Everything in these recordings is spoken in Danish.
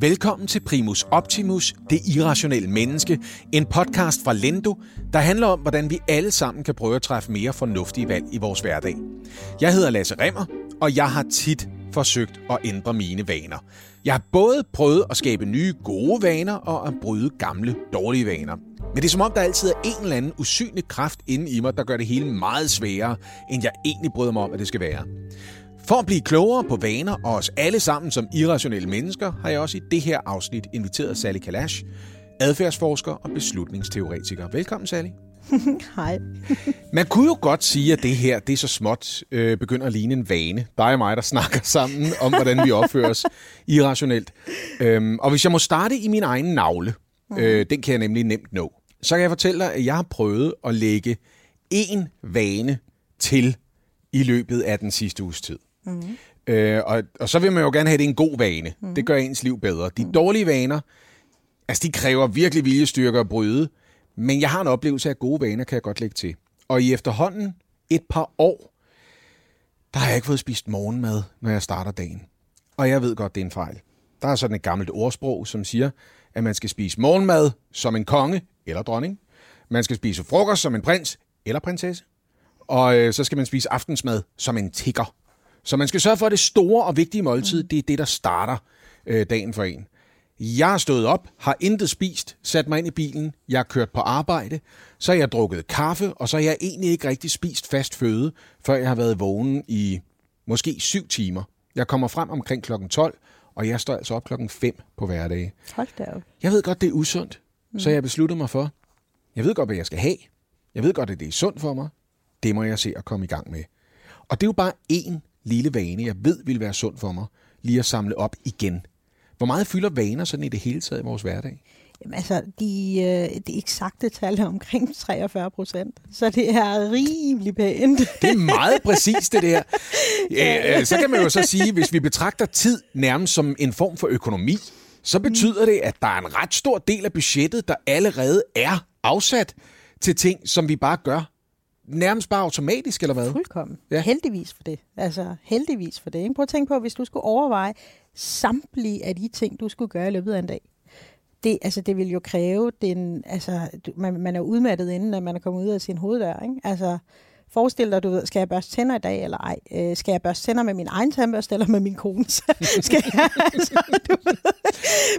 Velkommen til Primus Optimus, det irrationelle menneske, en podcast fra Lendo, der handler om, hvordan vi alle sammen kan prøve at træffe mere fornuftige valg i vores hverdag. Jeg hedder Lasse Remmer, og jeg har tit forsøgt at ændre mine vaner. Jeg har både prøvet at skabe nye gode vaner og at bryde gamle dårlige vaner. Men det er som om, der altid er en eller anden usynlig kraft inde i mig, der gør det hele meget sværere, end jeg egentlig bryder mig om, at det skal være. For at blive klogere på vaner og os alle sammen som irrationelle mennesker, har jeg også i det her afsnit inviteret Sally Kalash, adfærdsforsker og beslutningsteoretiker. Velkommen, Sally. Hej. Man kunne jo godt sige, at det her, det er så småt, øh, begynder at ligne en vane. Dig og mig, der snakker sammen om, hvordan vi opfører os irrationelt. Øhm, og hvis jeg må starte i min egen navle, øh, den kan jeg nemlig nemt nå, så kan jeg fortælle dig, at jeg har prøvet at lægge en vane til i løbet af den sidste uges tid. Mm. Øh, og, og så vil man jo gerne have, at det er en god vane. Mm. Det gør ens liv bedre. De dårlige vaner, altså de kræver virkelig viljestyrke at bryde, men jeg har en oplevelse af, gode vaner kan jeg godt lægge til. Og i efterhånden et par år, der har jeg ikke fået spist morgenmad, når jeg starter dagen. Og jeg ved godt, det er en fejl. Der er sådan et gammelt ordsprog, som siger, at man skal spise morgenmad som en konge eller dronning. Man skal spise frokost som en prins eller prinsesse. Og øh, så skal man spise aftensmad som en tigger. Så man skal sørge for, at det store og vigtige måltid, det er det, der starter øh, dagen for en. Jeg har stået op, har intet spist, sat mig ind i bilen, jeg har kørt på arbejde, så har jeg drukket kaffe, og så har jeg egentlig ikke rigtig spist fast føde, før jeg har været vågen i måske syv timer. Jeg kommer frem omkring klokken 12, og jeg står altså op klokken 5 på hverdage. Hold da op. Jeg ved godt, det er usundt, mm. så jeg besluttede mig for, jeg ved godt, hvad jeg skal have. Jeg ved godt, at det er sundt for mig. Det må jeg se at komme i gang med. Og det er jo bare én lille vane, jeg ved vil være sund for mig, lige at samle op igen. Hvor meget fylder vaner sådan i det hele taget i vores hverdag? Jamen, altså, de, øh, de eksakte tal er omkring 43 procent, så det er rimelig pænt. Det er meget præcist, det der. Ja, så kan man jo så sige, hvis vi betragter tid nærmest som en form for økonomi, så betyder det, at der er en ret stor del af budgettet, der allerede er afsat til ting, som vi bare gør nærmest bare automatisk, eller hvad? Fuldkommen. Ja. Heldigvis for det. Altså, heldigvis for det. Ikke? Prøv at tænke på, hvis du skulle overveje samtlige af de ting, du skulle gøre i løbet af en dag. Det, altså, det vil jo kræve, den, altså, man, man er udmattet inden, at man er kommet ud af sin hoveddør. Ikke? Altså, Forestil dig, du ved, skal jeg børste tænder i dag eller ej? Øh, skal jeg børste tænder med min egen tandbørste eller med min kones? skal jeg, altså, du ved,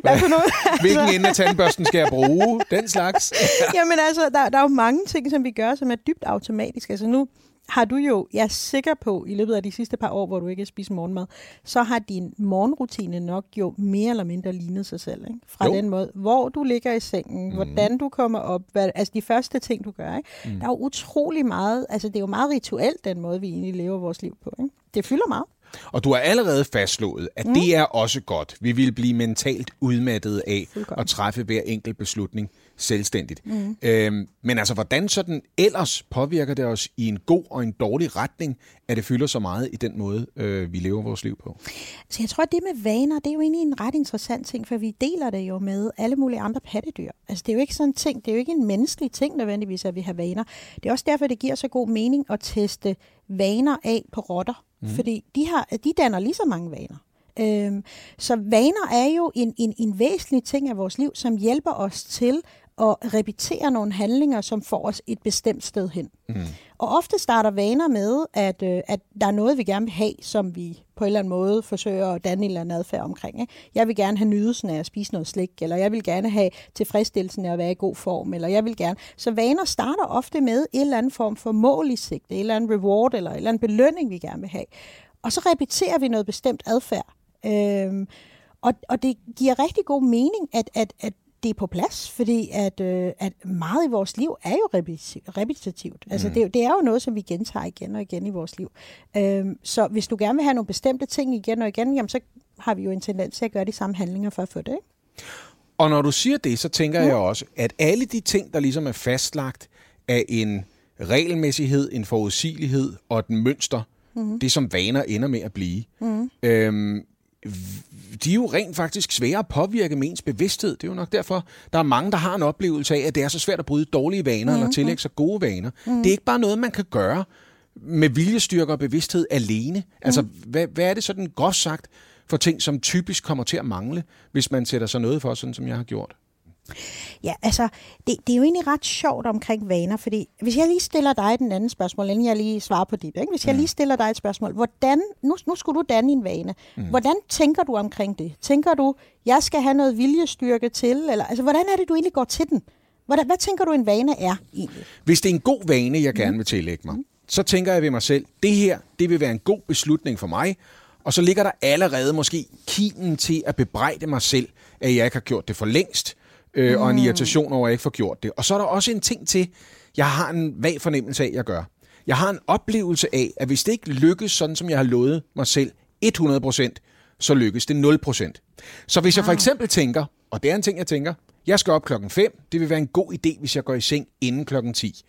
hvad for noget? Hvilken altså- ende af tandbørsten skal jeg bruge? Den slags? Jamen altså, der, der er jo mange ting, som vi gør, som er dybt automatisk. Altså nu, har du jo, jeg er sikker på, i løbet af de sidste par år, hvor du ikke har spist morgenmad, så har din morgenrutine nok jo mere eller mindre lignet sig selv. Ikke? Fra jo. den måde, hvor du ligger i sengen, mm. hvordan du kommer op, hvad, altså de første ting, du gør. Ikke? Mm. Der er jo utrolig meget, altså det er jo meget rituelt, den måde, vi egentlig lever vores liv på. Ikke? Det fylder meget. Og du har allerede fastslået, at mm. det er også godt. Vi vil blive mentalt udmattet af at træffe hver enkelt beslutning selvstændigt. Mm. Øhm, men altså, hvordan sådan ellers påvirker det os i en god og en dårlig retning, at det fylder så meget i den måde, øh, vi lever vores liv på? Så jeg tror, at det med vaner, det er jo egentlig en ret interessant ting, for vi deler det jo med alle mulige andre pattedyr. Altså, det er jo ikke sådan en ting, det er jo ikke en menneskelig ting nødvendigvis, at vi har vaner. Det er også derfor, det giver så god mening at teste vaner af på rotter. Mm. Fordi de, har, de danner lige så mange vaner. Øhm, så vaner er jo en, en, en væsentlig ting af vores liv, som hjælper os til at repetere nogle handlinger, som får os et bestemt sted hen. Mm. Og ofte starter vaner med, at, øh, at der er noget, vi gerne vil have, som vi på en eller anden måde forsøger at danne en eller anden adfærd omkring. Ikke? Jeg vil gerne have nydelsen af at spise noget slik, eller jeg vil gerne have tilfredsstillelsen af at være i god form, eller jeg vil gerne... Så vaner starter ofte med en eller anden form for mål i sigte, en eller anden reward, eller en eller anden belønning, vi gerne vil have. Og så repeterer vi noget bestemt adfærd. Øhm, og, og det giver rigtig god mening, at, at, at det er på plads, fordi at, øh, at meget i vores liv er jo repetitivt. Altså mm. det, det er jo noget, som vi gentager igen og igen i vores liv. Øhm, så hvis du gerne vil have nogle bestemte ting igen og igen, jamen så har vi jo en tendens til at gøre de samme handlinger for at få det. Ikke? Og når du siger det, så tænker ja. jeg også, at alle de ting, der ligesom er fastlagt af en regelmæssighed, en forudsigelighed og et mønster, mm. det som vaner ender med at blive, mm. øhm, de er jo rent faktisk svære at påvirke med ens bevidsthed. Det er jo nok derfor, der er mange, der har en oplevelse af, at det er så svært at bryde dårlige vaner mm-hmm. eller tillægge sig gode vaner. Mm. Det er ikke bare noget, man kan gøre med viljestyrke og bevidsthed alene. Altså, mm. hvad, hvad er det sådan groft sagt for ting, som typisk kommer til at mangle, hvis man sætter sig noget for, sådan som jeg har gjort? Ja, altså, det, det er jo egentlig ret sjovt omkring vaner, fordi hvis jeg lige stiller dig den anden spørgsmål, inden jeg lige svarer på dit, ikke? hvis jeg mm. lige stiller dig et spørgsmål, hvordan, nu, nu skulle du danne en vane, mm. hvordan tænker du omkring det? Tænker du, jeg skal have noget viljestyrke til, eller altså, hvordan er det, du egentlig går til den? Hvordan, hvad tænker du, en vane er egentlig? Hvis det er en god vane, jeg gerne vil tillægge mig, mm. så tænker jeg ved mig selv, det her, det vil være en god beslutning for mig, og så ligger der allerede måske kimen til at bebrejde mig selv, at jeg ikke har gjort det for længst, øh, mm. og en irritation over, at jeg ikke får gjort det. Og så er der også en ting til, jeg har en vag fornemmelse af, at jeg gør. Jeg har en oplevelse af, at hvis det ikke lykkes sådan, som jeg har lovet mig selv 100%, så lykkes det 0%. Så hvis jeg for eksempel tænker, og det er en ting, jeg tænker, jeg skal op klokken 5, det vil være en god idé, hvis jeg går i seng inden klokken 10.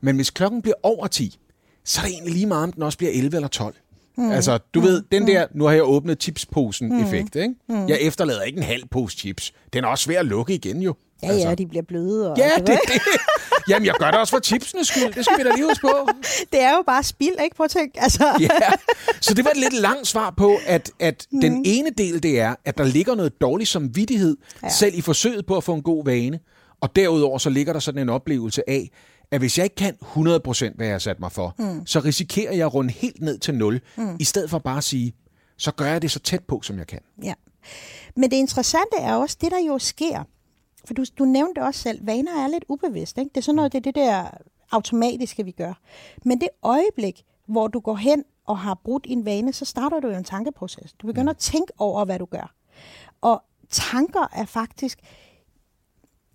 Men hvis klokken bliver over 10, så er det egentlig lige meget, om den også bliver 11 eller 12. Mm. Altså, du mm. ved, den der, nu har jeg åbnet chipsposen-effekt, ikke? Mm. Jeg efterlader ikke en halv pose chips. Den er også svær at lukke igen, jo. Ja, altså. ja, de bliver bløde. Og ja, det, det. Jamen, jeg gør det også for chipsenes skyld. Det skal vi da lige huske på. Det er jo bare spild, ikke? Prøv at tænke. Altså. Ja, så det var et lidt langt svar på, at, at mm. den ene del, det er, at der ligger noget dårlig samvittighed, ja. selv i forsøget på at få en god vane. Og derudover så ligger der sådan en oplevelse af, at hvis jeg ikke kan 100% hvad jeg har sat mig for, mm. så risikerer jeg at runde helt ned til 0, mm. i stedet for bare at sige, så gør jeg det så tæt på, som jeg kan. Ja. Men det interessante er også, det der jo sker, for du, du nævnte også selv, vaner er lidt ubevidst. Ikke? Det er sådan noget, det er det der automatiske, vi gør. Men det øjeblik, hvor du går hen og har brudt en vane, så starter du jo en tankeproces. Du begynder mm. at tænke over, hvad du gør. Og tanker er faktisk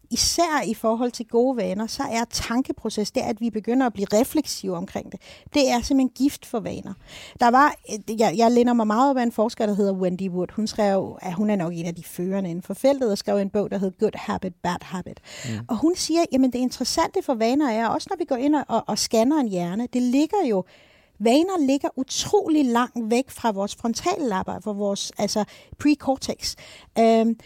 især i forhold til gode vaner, så er tankeproces, det er, at vi begynder at blive refleksive omkring det. Det er simpelthen gift for vaner. Der var, jeg, jeg lænder mig meget op af en forsker, der hedder Wendy Wood. Hun skrev, at hun er nok en af de førende inden for feltet, og skrev en bog, der hedder Good Habit, Bad Habit. Mm. Og hun siger, jamen det interessante for vaner er, også når vi går ind og, og scanner en hjerne, det ligger jo Vaner ligger utrolig langt væk fra vores frontallapper, fra vores altså precortex. Øhm,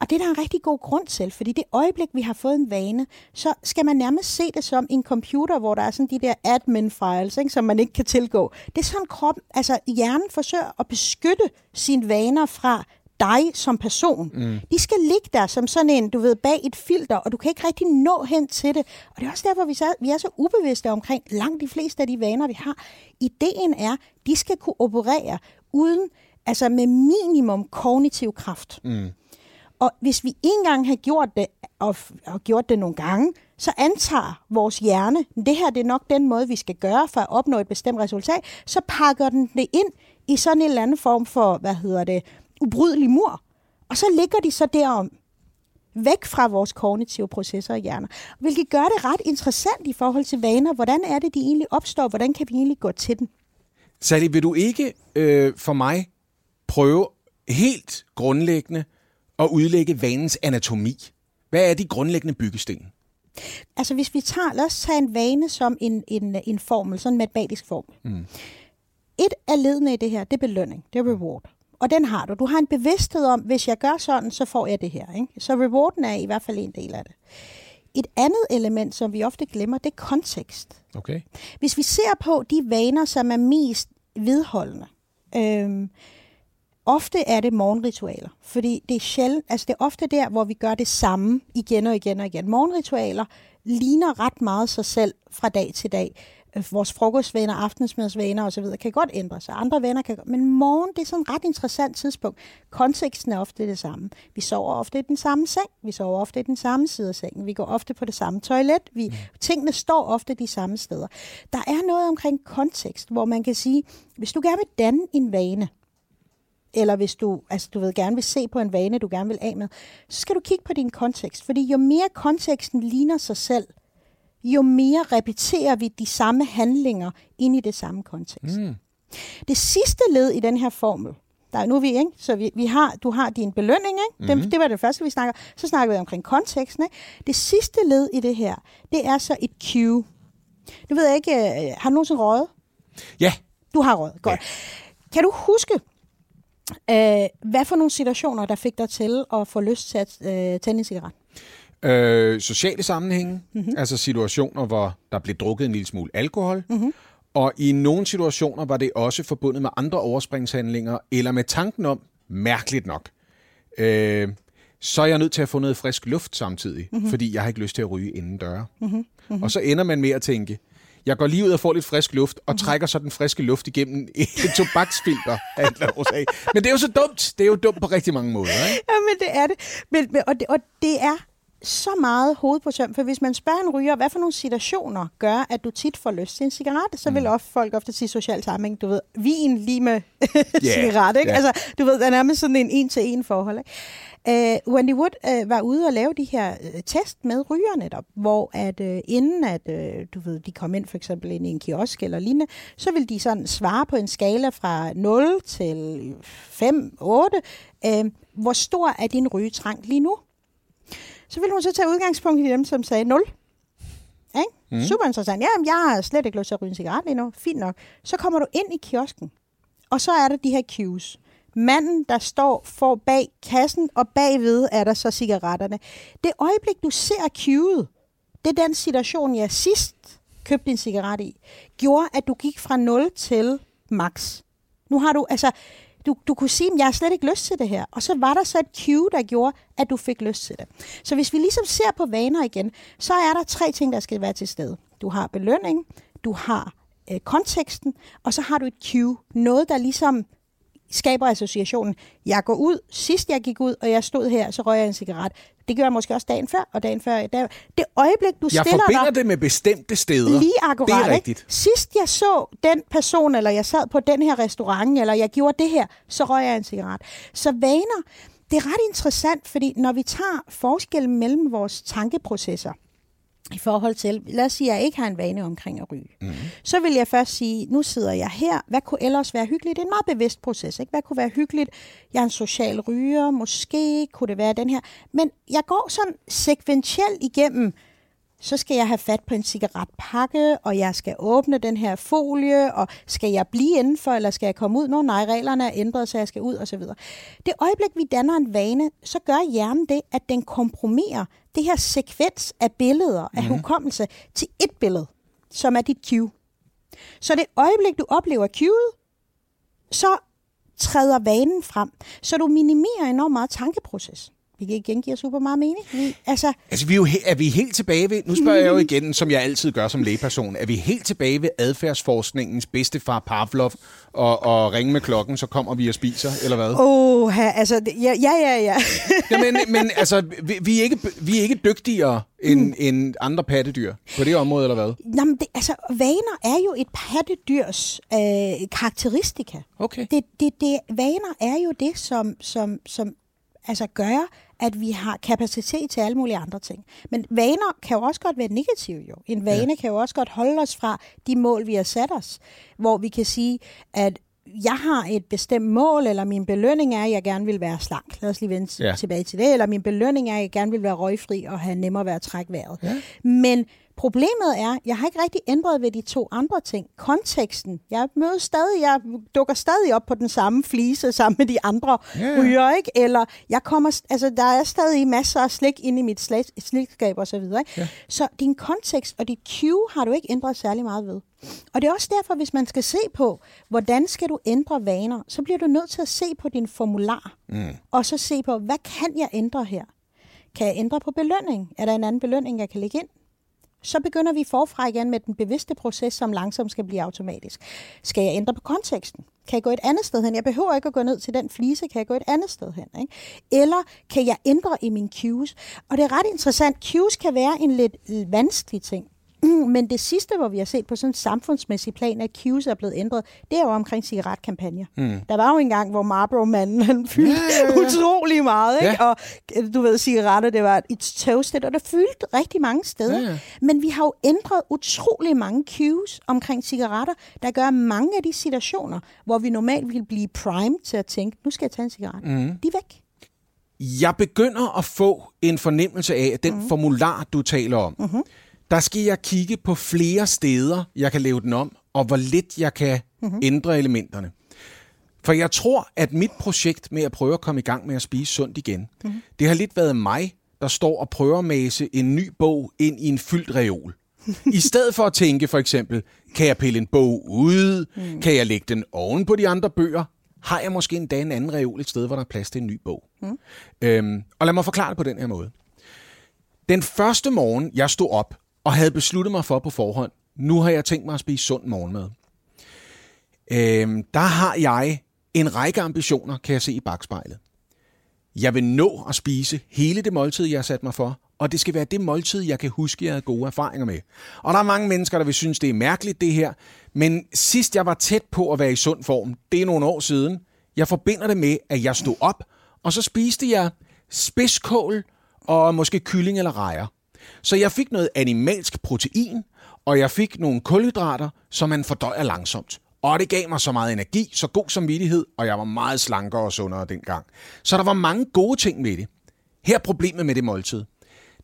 og det er der en rigtig god grund til, fordi det øjeblik, vi har fået en vane, så skal man nærmest se det som en computer, hvor der er sådan de der admin-files, ikke, som man ikke kan tilgå. Det er sådan kroppen, altså hjernen forsøger at beskytte sine vaner fra dig som person. Mm. De skal ligge der som sådan en, du ved, bag et filter, og du kan ikke rigtig nå hen til det. Og det er også derfor, vi, så, vi er så ubevidste omkring langt de fleste af de vaner, vi har. Ideen er, de skal kunne operere uden, altså med minimum kognitiv kraft. Mm. Og hvis vi engang har gjort det, og, og gjort det nogle gange, så antager vores hjerne, det her det er nok den måde, vi skal gøre for at opnå et bestemt resultat, så pakker den det ind i sådan en eller anden form for, hvad hedder det, ubrydelig mur. Og så ligger de så derom, væk fra vores kognitive processer i hjernen. Hvilket gør det ret interessant i forhold til vaner. Hvordan er det, de egentlig opstår? Hvordan kan vi egentlig gå til den? Sally, vil du ikke øh, for mig prøve helt grundlæggende at udlægge vanens anatomi. Hvad er de grundlæggende byggesten? Altså hvis vi tager, lad os tage en vane som en, en, en formel, sådan en matematisk formel. Mm. Et af ledene i det her, det er belønning, det er reward. Og den har du. Du har en bevidsthed om, hvis jeg gør sådan, så får jeg det her. Ikke? Så rewarden er i hvert fald en del af det. Et andet element, som vi ofte glemmer, det er kontekst. Okay. Hvis vi ser på de vaner, som er mest vedholdende, øhm, Ofte er det morgenritualer, fordi det er sjældent, altså det er ofte der, hvor vi gør det samme igen og igen og igen. Morgenritualer ligner ret meget sig selv fra dag til dag. Øh, vores frokostvaner, aftensmadsvaner osv. kan godt ændre sig. Andre venner kan Men morgen, det er sådan et ret interessant tidspunkt. Konteksten er ofte det samme. Vi sover ofte i den samme seng. Vi sover ofte i den samme side af sengen. Vi går ofte på det samme toilet. Vi, mm. Tingene står ofte de samme steder. Der er noget omkring kontekst, hvor man kan sige, hvis du gerne vil danne en vane, eller hvis du, altså du ved, gerne vil se på en vane, du gerne vil af med, så skal du kigge på din kontekst. Fordi jo mere konteksten ligner sig selv, jo mere repeterer vi de samme handlinger ind i det samme kontekst. Mm. Det sidste led i den her formel, der er nu vi, ikke? Så vi, vi har, du har din belønning, ikke? Mm-hmm. Det, var det første, vi snakker. Så snakker vi omkring konteksten, ikke? Det sidste led i det her, det er så et cue. Du ved ikke, øh, har du nogensinde røget? Ja. Du har røget, godt. Ja. Kan du huske, Øh, hvad for nogle situationer, der fik dig til at få lyst til at øh, tænde en cigaret? Øh, sociale sammenhænge, mm-hmm. altså situationer, hvor der blev drukket en lille smule alkohol, mm-hmm. Og i nogle situationer var det også forbundet med andre overspringshandlinger, eller med tanken om, mærkeligt nok, øh, så er jeg nødt til at få noget frisk luft samtidig, mm-hmm. fordi jeg har ikke lyst til at ryge inden døre. Mm-hmm. Mm-hmm. Og så ender man med at tænke, jeg går lige ud og får lidt frisk luft, og mm-hmm. trækker så den friske luft igennem et tobaksfilter Men det er jo så dumt. Det er jo dumt på rigtig mange måder. Ikke? Ja, men det er det. Men, men, og, det og det er så meget hoved på søm, for hvis man spørger en ryger, hvad for nogle situationer gør, at du tit får lyst til en cigaret, så vil mm. ofte, folk ofte sige social sammenhæng, du ved, vin lige med yeah. cigaret, ikke? Yeah. Altså, du ved, der er nærmest sådan en en-til-en forhold, ikke? Uh, Wendy Wood uh, var ude og lave de her uh, test med ryger netop, hvor at uh, inden at uh, du ved, de kom ind for eksempel ind i en kiosk eller lignende, så vil de sådan svare på en skala fra 0 til 5, 8, uh, hvor stor er din rygetrang lige nu? Så ville hun så tage udgangspunkt i dem, som sagde 0. Ikke? Mm. Super interessant. Ja, jeg har slet ikke lyst til at ryge en cigaret lige nu. Fint nok. Så kommer du ind i kiosken, og så er der de her cues. Manden, der står for bag kassen, og bagved er der så cigaretterne. Det øjeblik, du ser cueet, det er den situation, jeg sidst købte en cigaret i, gjorde, at du gik fra 0 til max. Nu har du, altså, du, du kunne sige, at jeg har slet ikke lyst til det her. Og så var der så et cue, der gjorde, at du fik lyst til det. Så hvis vi ligesom ser på vaner igen, så er der tre ting, der skal være til stede. Du har belønning, du har øh, konteksten, og så har du et cue. Noget, der ligesom skaber associationen. Jeg går ud, sidst jeg gik ud, og jeg stod her, så røg jeg en cigaret. Det gør jeg måske også dagen før, og dagen før. Der, det øjeblik, du jeg stiller forbinder dig, det med bestemte steder. Lige akkurat. Det er rigtigt. Ikke? Sidst jeg så den person, eller jeg sad på den her restaurant, eller jeg gjorde det her, så røg jeg en cigaret. Så vaner, det er ret interessant, fordi når vi tager forskellen mellem vores tankeprocesser, i forhold til, lad os sige, at jeg ikke har en vane omkring at ryge. Mm. Så vil jeg først sige, nu sidder jeg her, hvad kunne ellers være hyggeligt? Det er en meget bevidst proces, ikke? Hvad kunne være hyggeligt? Jeg er en social ryger, måske kunne det være den her. Men jeg går sådan sekventielt igennem, så skal jeg have fat på en cigaretpakke, og jeg skal åbne den her folie, og skal jeg blive indenfor, eller skal jeg komme ud? Nå nej, reglerne er ændret, så jeg skal ud, osv. Det øjeblik, vi danner en vane, så gør hjernen det, at den kompromerer det her sekvens af billeder, af mm. hukommelse, til et billede, som er dit cue. Så det øjeblik, du oplever cueet, så træder vanen frem, så du minimerer enormt meget tankeproces vi igen giver super meget mening. Vi, altså, altså vi er, jo er vi helt tilbage ved, nu spørger jeg jo igen, som jeg altid gør som lægeperson, er vi helt tilbage ved adfærdsforskningens bedstefar Pavlov og, og ringe med klokken, så kommer vi og spiser, eller hvad? Åh, oh, altså, ja, ja, ja. ja. ja men, men altså, vi, vi, er ikke, vi er ikke dygtigere end, mm. end andre pattedyr på det område, eller hvad? Jamen, det, altså, vaner er jo et pattedyrs øh, karakteristika. Okay. Det, det, det, vaner er jo det, som, som, som altså gør, at vi har kapacitet til alle mulige andre ting. Men vaner kan jo også godt være negative jo. En vane ja. kan jo også godt holde os fra de mål, vi har sat os. Hvor vi kan sige, at jeg har et bestemt mål, eller min belønning er, at jeg gerne vil være slank. Lad os lige vende ja. tilbage til det. Eller min belønning er, at jeg gerne vil være røgfri og have nemmere ved at trække vejret. Ja. Men Problemet er, jeg har ikke rigtig ændret ved de to andre ting. Konteksten. Jeg møder stadig, jeg dukker stadig op på den samme flise sammen med de andre yeah. ryger, ikke? Eller jeg kommer, altså der er stadig masser af slik inde i mit slikskab og så videre, ikke? Yeah. Så din kontekst og dit cue har du ikke ændret særlig meget ved. Og det er også derfor, hvis man skal se på, hvordan skal du ændre vaner, så bliver du nødt til at se på din formular, mm. og så se på, hvad kan jeg ændre her? Kan jeg ændre på belønning? Er der en anden belønning, jeg kan lægge ind? Så begynder vi forfra igen med den bevidste proces, som langsomt skal blive automatisk. Skal jeg ændre på konteksten? Kan jeg gå et andet sted hen? Jeg behøver ikke at gå ned til den flise, kan jeg gå et andet sted hen? Ikke? Eller kan jeg ændre i mine cues? Og det er ret interessant, cues kan være en lidt vanskelig ting. Men det sidste, hvor vi har set på sådan en samfundsmæssig plan, at cues er blevet ændret, det er jo omkring cigaretkampagner. Mm. Der var jo en gang, hvor Marlboro-manden han fyldte ja, ja, ja. utrolig meget, ikke? Ja. og du ved, cigaretter, det var et toasted, og det fyldte rigtig mange steder. Ja, ja. Men vi har jo ændret utrolig mange cues omkring cigaretter, der gør mange af de situationer, hvor vi normalt ville blive primed til at tænke, nu skal jeg tage en cigaret. Mm. De er væk. Jeg begynder at få en fornemmelse af, at den mm. formular, du taler om, mm-hmm der skal jeg kigge på flere steder, jeg kan lave den om, og hvor lidt jeg kan mm-hmm. ændre elementerne. For jeg tror, at mit projekt med at prøve at komme i gang med at spise sundt igen, mm-hmm. det har lidt været mig, der står og prøver at mase en ny bog ind i en fyldt reol. I stedet for at tænke for eksempel, kan jeg pille en bog ud? Mm. Kan jeg lægge den oven på de andre bøger? Har jeg måske endda en anden reol et sted, hvor der er plads til en ny bog? Mm. Øhm, og lad mig forklare det på den her måde. Den første morgen, jeg stod op og havde besluttet mig for på forhånd, nu har jeg tænkt mig at spise sund morgenmad. Øhm, der har jeg en række ambitioner, kan jeg se i bagspejlet. Jeg vil nå at spise hele det måltid, jeg har sat mig for, og det skal være det måltid, jeg kan huske, jeg havde gode erfaringer med. Og der er mange mennesker, der vil synes, det er mærkeligt, det her. Men sidst jeg var tæt på at være i sund form, det er nogle år siden, jeg forbinder det med, at jeg stod op, og så spiste jeg spidskål og måske kylling eller rejer. Så jeg fik noget animalsk protein, og jeg fik nogle kulhydrater, som man fordøjer langsomt. Og det gav mig så meget energi, så god samvittighed, og jeg var meget slankere og sundere dengang. Så der var mange gode ting med det. Her er problemet med det måltid.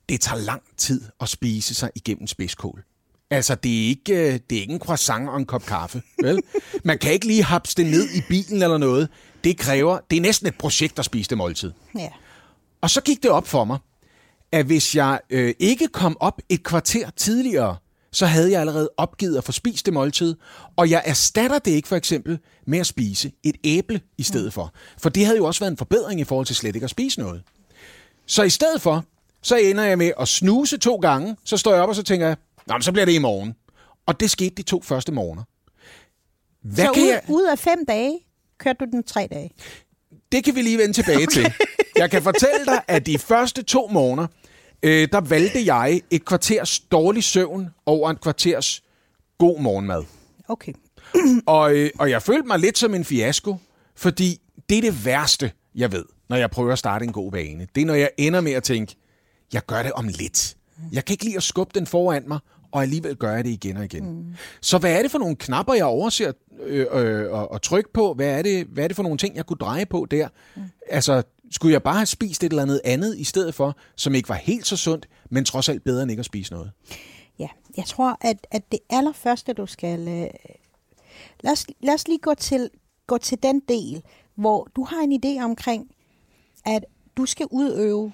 Det tager lang tid at spise sig igennem spidskål. Altså, det er, ikke, øh, det er ikke en croissant og en kop kaffe, vel? Man kan ikke lige hapse det ned i bilen eller noget. Det kræver, det er næsten et projekt at spise det måltid. Ja. Og så gik det op for mig, at hvis jeg øh, ikke kom op et kvarter tidligere, så havde jeg allerede opgivet at få spist det måltid, og jeg erstatter det ikke for eksempel med at spise et æble i stedet for. For det havde jo også været en forbedring i forhold til slet ikke at spise noget. Så i stedet for, så ender jeg med at snuse to gange, så står jeg op og så tænker jeg, Nå, men så bliver det i morgen. Og det skete de to første morgener. Hvad så kan ud, jeg... ud af fem dage, kørte du den tre dage? Det kan vi lige vende tilbage okay. til. Jeg kan fortælle dig, at de første to morgener, øh, der valgte jeg et kvarters dårlig søvn over et kvarters god morgenmad. Okay. og, øh, og jeg følte mig lidt som en fiasko, fordi det er det værste, jeg ved, når jeg prøver at starte en god vane. Det er, når jeg ender med at tænke, jeg gør det om lidt. Jeg kan ikke lide at skubbe den foran mig, og alligevel gør jeg det igen og igen. Mm. Så hvad er det for nogle knapper, jeg overser øh, øh, og, og trykke på? Hvad er, det, hvad er det for nogle ting, jeg kunne dreje på der? Mm. Altså, skulle jeg bare have spist et eller andet andet i stedet for, som ikke var helt så sundt, men trods alt bedre end ikke at spise noget? Ja, jeg tror, at, at det allerførste, du skal... Øh, lad, os, lad os lige gå til, gå til den del, hvor du har en idé omkring, at du skal udøve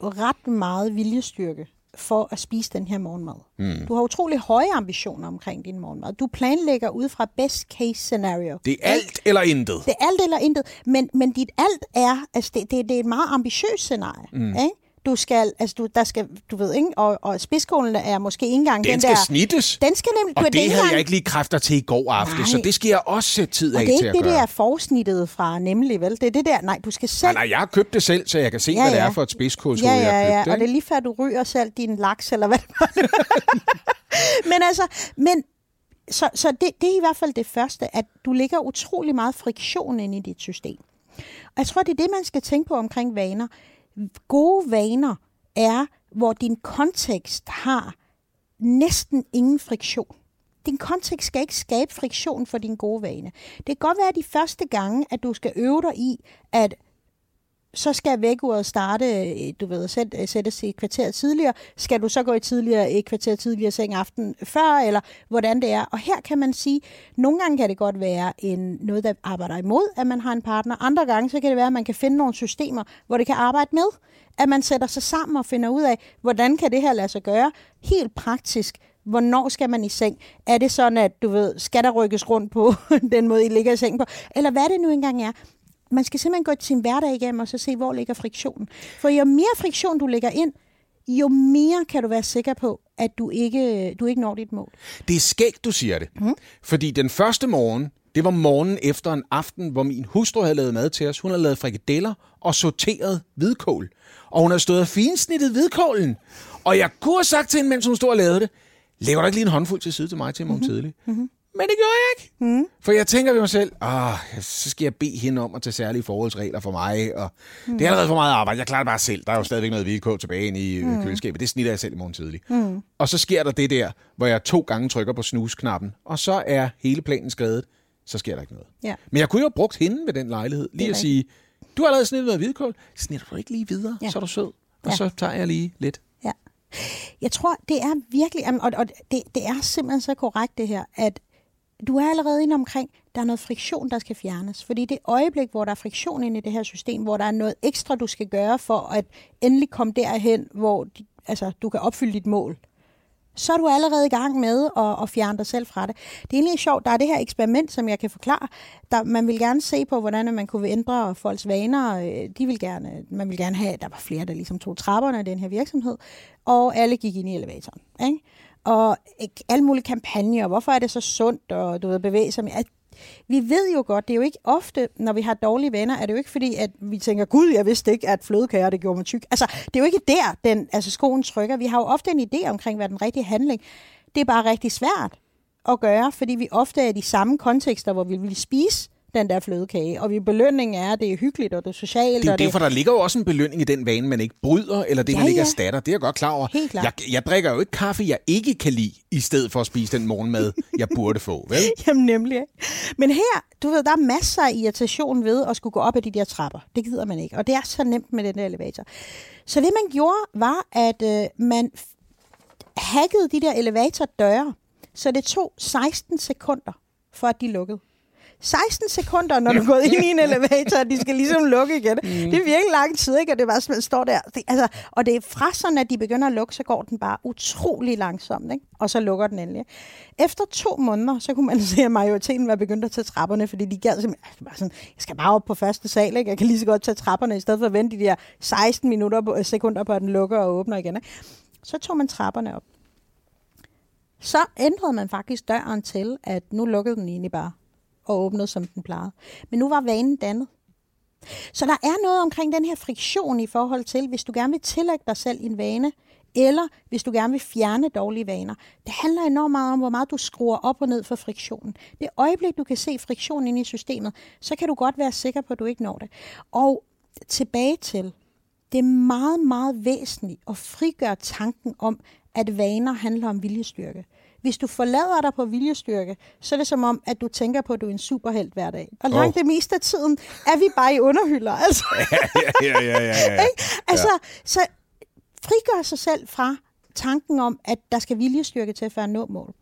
ret meget viljestyrke for at spise den her morgenmad. Mm. Du har utrolig høje ambitioner omkring din morgenmad. Du planlægger ud fra best case scenario. Det er alt eller intet. Det er alt eller intet. Men, men dit alt er, altså det, det, det er et meget ambitiøst scenarie. Mm. Ikke? Du skal, altså du, der skal, du ved ikke, og, og spidskålen er måske ikke engang den, den skal der... snittes. Den skal nemlig... Og det, det havde engang... jeg ikke lige kræfter til i går aften, nej. så det skal jeg også sætte tid af til at gøre. det er ikke det der forsnittet fra nemlig, vel? Det er det der, nej, du skal selv... Nej, nej, jeg har købt det selv, så jeg kan se, ja, ja. hvad det er for et spidskålshoved, ja, ja, ja, jeg har købt. Ja, og det er lige før, du ryger selv din laks, eller hvad det var. men altså, men så, så det, det er i hvert fald det første, at du lægger utrolig meget friktion ind i dit system. Og jeg tror, det er det, man skal tænke på omkring vaner. Gode vaner er, hvor din kontekst har næsten ingen friktion. Din kontekst skal ikke skabe friktion for din gode vane. Det kan godt være de første gange, at du skal øve dig i, at så skal vækkeuret starte, du ved, sæt, sættes i kvarter tidligere. Skal du så gå i tidligere, et kvarter tidligere seng aften før, eller hvordan det er. Og her kan man sige, nogle gange kan det godt være en, noget, der arbejder imod, at man har en partner. Andre gange, så kan det være, at man kan finde nogle systemer, hvor det kan arbejde med at man sætter sig sammen og finder ud af, hvordan kan det her lade sig gøre, helt praktisk. Hvornår skal man i seng? Er det sådan, at du ved, skal der rykkes rundt på den måde, I ligger i seng på? Eller hvad det nu engang er. Man skal simpelthen gå til sin hverdag igennem og så se, hvor ligger friktionen. For jo mere friktion du lægger ind, jo mere kan du være sikker på, at du ikke, du ikke når dit mål. Det er skægt, du siger det. Mm. Fordi den første morgen, det var morgen efter en aften, hvor min hustru havde lavet mad til os. Hun havde lavet frikadeller og sorteret hvidkål og hun har stået og finsnittet hvidkålen. Og jeg kunne have sagt til hende, mens hun stod og lavede det, lægger du ikke lige en håndfuld til side til mig til morgen mm-hmm. tidlig? Mm-hmm. Men det gjorde jeg ikke. Mm. For jeg tænker ved mig selv, ah, så skal jeg bede hende om at tage særlige forholdsregler for mig. Og mm. Det er allerede for meget arbejde. Jeg klarer det bare selv. Der er jo stadigvæk noget hvidkål tilbage inde i mm. køleskabet. Det snitter jeg selv i morgen tidlig. Mm. Og så sker der det der, hvor jeg to gange trykker på snusknappen. Og så er hele planen skrevet. Så sker der ikke noget. Ja. Men jeg kunne jo have brugt hende ved den lejlighed. Lige at sige, du har allerede snittet noget hvidkål. Snitter du ikke lige videre, ja. så er du sød. Og ja. så tager jeg lige lidt. Ja. Jeg tror, det er virkelig, og, og det, det er simpelthen så korrekt det her, at du er allerede inde omkring, der er noget friktion, der skal fjernes. Fordi det øjeblik, hvor der er friktion inde i det her system, hvor der er noget ekstra, du skal gøre for at endelig komme derhen, hvor altså, du kan opfylde dit mål, så er du allerede i gang med at, at fjerne dig selv fra det. Det er egentlig sjovt. Der er det her eksperiment, som jeg kan forklare. Der, man vil gerne se på, hvordan man kunne ændre folks vaner. Øh, de vil gerne, man vil gerne have, at der var flere, der ligesom tog trapperne i den her virksomhed, og alle gik ind i elevatoren. Ikke? Og alle mulige kampagner, hvorfor er det så sundt, og du ved, bevæge sig mere vi ved jo godt, det er jo ikke ofte, når vi har dårlige venner, er det jo ikke fordi, at vi tænker, gud, jeg vidste ikke, at flødekager, det gjorde mig tyk. Altså, det er jo ikke der, den, altså skoen trykker. Vi har jo ofte en idé omkring, hvad den rigtige handling. Det er bare rigtig svært at gøre, fordi vi ofte er i de samme kontekster, hvor vi vil spise den der flødekage. Og vi belønning er, at det er hyggeligt, og det er socialt. Det er og derfor, det... der ligger jo også en belønning i den vane, man ikke bryder, eller det, ja, man ikke ja. erstatter. Det er jeg godt klar over. Helt Jeg, jeg drikker jo ikke kaffe, jeg ikke kan lide, i stedet for at spise den morgenmad, jeg burde få, vel? Jamen nemlig. Men her, du ved, der er masser af irritation ved at skulle gå op ad de der trapper. Det gider man ikke. Og det er så nemt med den der elevator. Så det, man gjorde, var, at øh, man hackede de der elevatordøre, så det tog 16 sekunder, for at de lukkede. 16 sekunder, når du er gået ind i en elevator, og de skal ligesom lukke igen. Mm. Det er virkelig lang tid, ikke? Og det er bare sådan, står der. Det, altså, og det er fra sådan, at de begynder at lukke, så går den bare utrolig langsomt, ikke? Og så lukker den endelig. Efter to måneder, så kunne man se, at majoriteten var begyndt at tage trapperne, fordi de gad simpelthen, altså, bare sådan, jeg skal bare op på første sal, ikke? Jeg kan lige så godt tage trapperne, i stedet for at vente de der 16 minutter på, sekunder på, at den lukker og åbner igen. Ikke? Så tog man trapperne op. Så ændrede man faktisk døren til, at nu lukkede den egentlig bare og åbnede, som den plejede. Men nu var vanen dannet. Så der er noget omkring den her friktion i forhold til, hvis du gerne vil tillægge dig selv en vane, eller hvis du gerne vil fjerne dårlige vaner. Det handler enormt meget om, hvor meget du skruer op og ned for friktionen. Det øjeblik, du kan se friktionen ind i systemet, så kan du godt være sikker på, at du ikke når det. Og tilbage til, det er meget, meget væsentligt at frigøre tanken om, at vaner handler om viljestyrke. Hvis du forlader dig på viljestyrke, så er det som om, at du tænker på, at du er en superhelt hver dag. Og langt oh. det meste af tiden er vi bare i underhylder. Altså. ja, ja, ja, ja, ja. altså, ja. så frigør sig selv fra tanken om, at der skal viljestyrke til for at nå mål.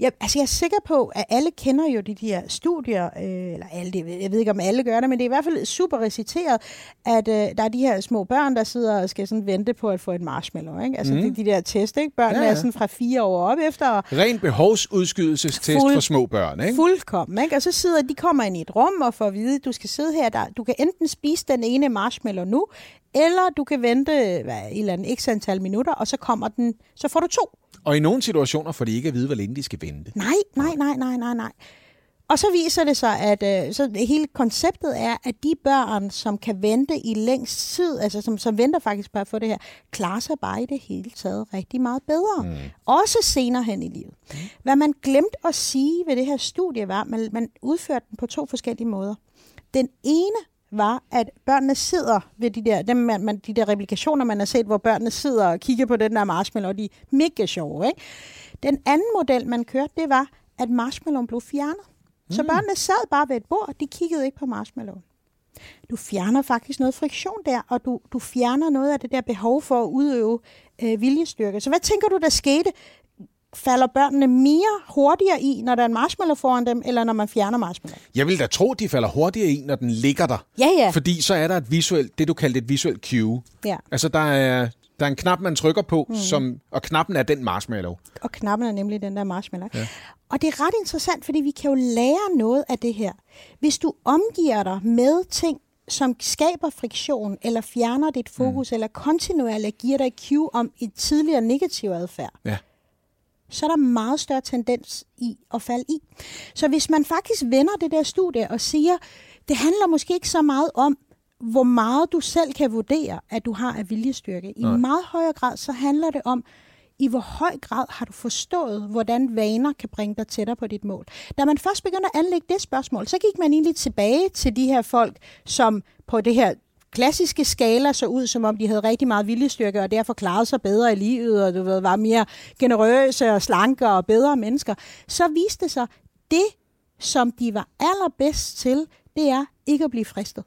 Jeg, altså jeg er sikker på, at alle kender jo de her studier, øh, eller alle, jeg ved ikke om alle gør det, men det er i hvert fald super reciteret, at øh, der er de her små børn, der sidder og skal sådan vente på at få et marshmallow. Ikke? Altså mm. det, de der test, ikke? Børnene ja, ja. er sådan fra fire år op efter. Ren behovsudskydelsestest fuld, for små børn, ikke? Fuldkommen, ikke? Og så sidder de kommer ind i et rum og får at vide, at du skal sidde her, der, du kan enten spise den ene marshmallow nu, eller du kan vente hvad, et eller andet x antal minutter, og så kommer den, så får du to. Og i nogle situationer får de ikke at vide, hvor længe de skal vente. Nej, nej, nej, nej, nej, nej. Og så viser det sig, at øh, så hele konceptet er, at de børn, som kan vente i længst tid, altså som, som venter faktisk at få det her, klarer sig bare i det hele taget rigtig meget bedre. Mm. Også senere hen i livet. Hvad man glemte at sige ved det her studie var, at man, man udførte den på to forskellige måder. Den ene var, at børnene sidder ved de der, dem, man, man, de der replikationer, man har set, hvor børnene sidder og kigger på den der marshmallow, og de er mega sjove. Ikke? Den anden model, man kørte, det var, at marshmallowen blev fjernet. Mm. Så børnene sad bare ved et bord, de kiggede ikke på marshmallowen. Du fjerner faktisk noget friktion der, og du, du fjerner noget af det der behov for at udøve øh, viljestyrke. Så hvad tænker du, der skete, falder børnene mere hurtigere i, når der er en marshmallow foran dem, eller når man fjerner marshmallow? Jeg vil da tro, de falder hurtigere i, når den ligger der. Ja, ja. Fordi så er der et visuelt, det du kaldte et visuelt cue. Ja. Altså der er, der er en knap, man trykker på, mm. som, og knappen er den marshmallow. Og knappen er nemlig den der marshmallow. Ja. Og det er ret interessant, fordi vi kan jo lære noget af det her. Hvis du omgiver dig med ting, som skaber friktion, eller fjerner dit fokus, mm. eller kontinuerligt giver dig cue om et tidligere negativ adfærd, ja så er der meget større tendens i at falde i. Så hvis man faktisk vender det der studie og siger, det handler måske ikke så meget om, hvor meget du selv kan vurdere, at du har af viljestyrke. I Nej. meget højere grad, så handler det om, i hvor høj grad har du forstået, hvordan vaner kan bringe dig tættere på dit mål. Da man først begyndte at anlægge det spørgsmål, så gik man egentlig tilbage til de her folk, som på det her klassiske skala så ud, som om de havde rigtig meget viljestyrke, og derfor klarede sig bedre i livet, og du ved, var mere generøse og slanke og bedre mennesker, så viste det sig, det, som de var allerbedst til, det er ikke at blive fristet.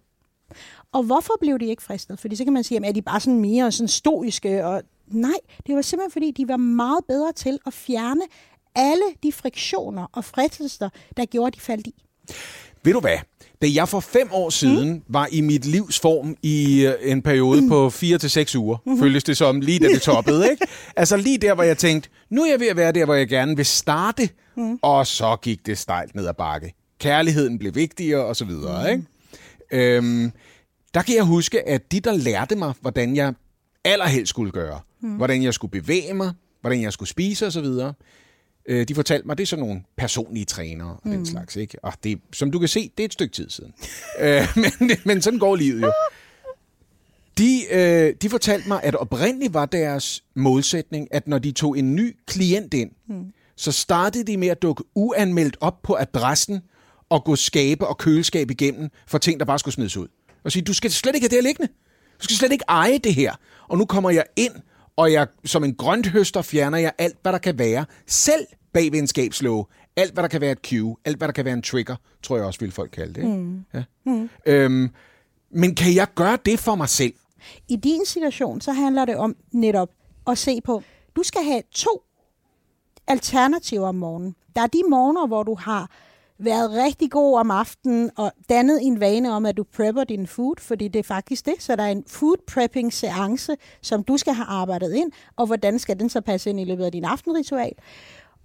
Og hvorfor blev de ikke fristet? Fordi så kan man sige, at er de bare sådan mere sådan stoiske? Og nej, det var simpelthen fordi, de var meget bedre til at fjerne alle de friktioner og fristelser, der gjorde, at de faldt i. Ved du hvad? Da jeg for fem år siden mm. var i mit livs form i øh, en periode mm. på fire til seks uger, mm. føltes det som lige da det toppede, ikke? Altså lige der, hvor jeg tænkte, nu er jeg ved at være der, hvor jeg gerne vil starte, mm. og så gik det stejlt ned ad bakke. Kærligheden blev vigtigere, og så videre, mm. ikke? Øhm, der kan jeg huske, at de, der lærte mig, hvordan jeg allerhelst skulle gøre, mm. hvordan jeg skulle bevæge mig, hvordan jeg skulle spise osv., øh, de fortalte mig, det er sådan nogle personlige trænere og mm. den slags. Ikke? Og det, som du kan se, det er et stykke tid siden. øh, men, men sådan går livet jo. De, øh, de fortalte mig, at oprindeligt var deres målsætning, at når de tog en ny klient ind, mm. så startede de med at dukke uanmeldt op på adressen og gå skabe og køleskab igennem for ting, der bare skulle smides ud. Og sige, du skal slet ikke have det her liggende. Du skal slet ikke eje det her. Og nu kommer jeg ind, og jeg som en grønthøster fjerner jeg alt, hvad der kan være. Selv bag venskabslåge. Alt, hvad der kan være et cue. Alt, hvad der kan være en trigger, tror jeg også, vil folk kalde det. Ikke? Mm. Ja. Mm. Øhm, men kan jeg gøre det for mig selv? I din situation, så handler det om netop at se på, du skal have to alternativer om morgenen. Der er de morgener, hvor du har været rigtig god om aftenen og dannet en vane om, at du prepper din food, fordi det er faktisk det. Så der er en food prepping seance, som du skal have arbejdet ind, og hvordan skal den så passe ind i løbet af din aftenritual.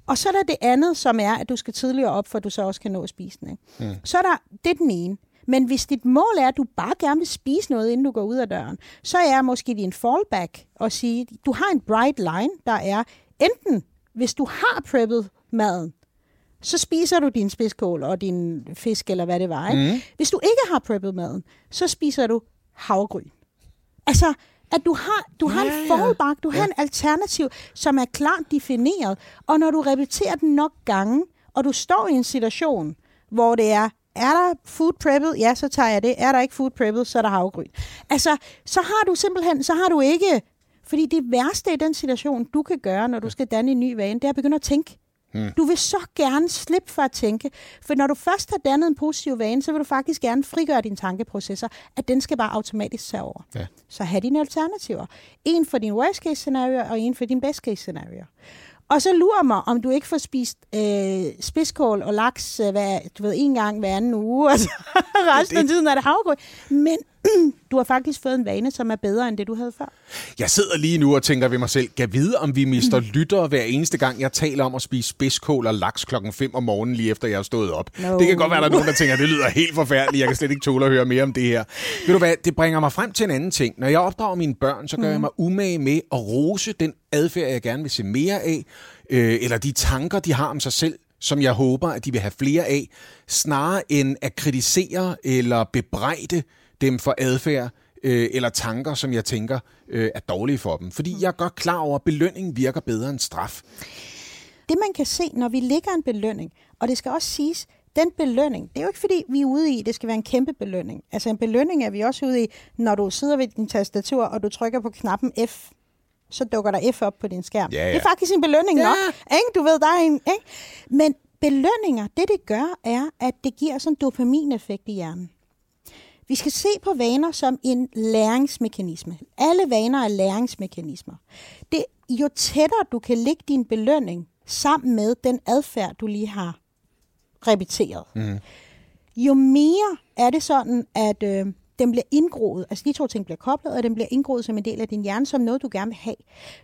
Og så er der det andet, som er, at du skal tidligere op, for at du så også kan nå. Ikke? Mm. Så er der, det er den ene. Men hvis dit mål er, at du bare gerne vil spise noget, inden du går ud af døren, så er måske din fallback at sige, du har en bright line, der er enten, hvis du har preppet maden, så spiser du din spidskål og din fisk, eller hvad det var. Ikke? Mm. Hvis du ikke har preppet maden, så spiser du havgryn. Altså, at du har, du har ja, en fallback, du ja. har en alternativ, som er klart defineret. Og når du repeterer den nok gange, og du står i en situation, hvor det er, er der food preppet? Ja, så tager jeg det. Er der ikke food preppet, så er der havgryn. Altså, så har du simpelthen, så har du ikke... Fordi det værste i den situation, du kan gøre, når du skal danne en ny vane, det er at begynde at tænke. Hmm. Du vil så gerne slippe for at tænke, for når du først har dannet en positiv vane, så vil du faktisk gerne frigøre dine tankeprocesser, at den skal bare automatisk tage over. Ja. Så have dine alternativer. En for din worst case scenario, og en for din best case scenario. Og så lurer mig, om du ikke får spist øh, spidskål og laks øh, hver, du ved, en gang hver anden uge, og så resten af tiden er det havregrød. Men du har faktisk fået en vane, som er bedre end det, du havde før. Jeg sidder lige nu og tænker ved mig selv, kan vide, om vi mister mm. lyttere hver eneste gang, jeg taler om at spise spidskål og laks klokken 5 om morgenen, lige efter jeg har stået op. No. Det kan godt være, der er nogen, der tænker, det lyder helt forfærdeligt, jeg kan slet ikke tåle at høre mere om det her. Ved du hvad, det bringer mig frem til en anden ting. Når jeg opdrager mine børn, så gør mm. jeg mig umage med at rose den adfærd, jeg gerne vil se mere af, øh, eller de tanker, de har om sig selv, som jeg håber, at de vil have flere af, snarere end at kritisere eller bebrejde dem for adfærd øh, eller tanker, som jeg tænker øh, er dårlige for dem. Fordi jeg er godt klar over, at belønning virker bedre end straf. Det man kan se, når vi lægger en belønning, og det skal også siges, den belønning, det er jo ikke fordi, vi er ude i, det skal være en kæmpe belønning. Altså en belønning er vi også ude i, når du sidder ved din tastatur, og du trykker på knappen F, så dukker der F op på din skærm. Ja, ja. Det er faktisk en belønning ja. nok. Ikke? Du ved, der er en... Ikke? Men belønninger, det det gør, er, at det giver sådan en dopamineffekt i hjernen. Vi skal se på vaner som en læringsmekanisme. Alle vaner er læringsmekanismer. Det, jo tættere du kan lægge din belønning sammen med den adfærd, du lige har repeteret, mm. jo mere er det sådan, at øh, den bliver indgroet, altså de to ting bliver koblet, og den bliver indgroet som en del af din hjerne, som noget, du gerne vil have.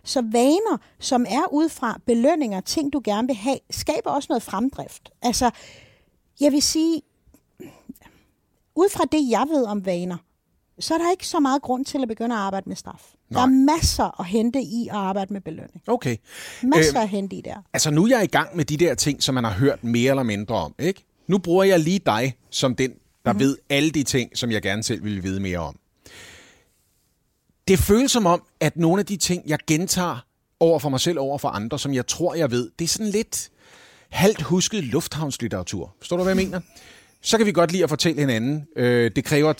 Så vaner, som er ud fra belønninger, ting, du gerne vil have, skaber også noget fremdrift. Altså, jeg vil sige, ud fra det, jeg ved om vaner, så er der ikke så meget grund til at begynde at arbejde med straf. Nej. Der er masser at hente i at arbejde med belønning. Okay. Masser øh, at hente i der. Altså nu er jeg i gang med de der ting, som man har hørt mere eller mindre om. ikke? Nu bruger jeg lige dig som den, der mm-hmm. ved alle de ting, som jeg gerne selv vil vide mere om. Det føles som om, at nogle af de ting, jeg gentager over for mig selv, over for andre, som jeg tror, jeg ved, det er sådan lidt halvt husket lufthavnslitteratur. Forstår du, hvad jeg mener? Så kan vi godt lide at fortælle hinanden. Øh, det kræver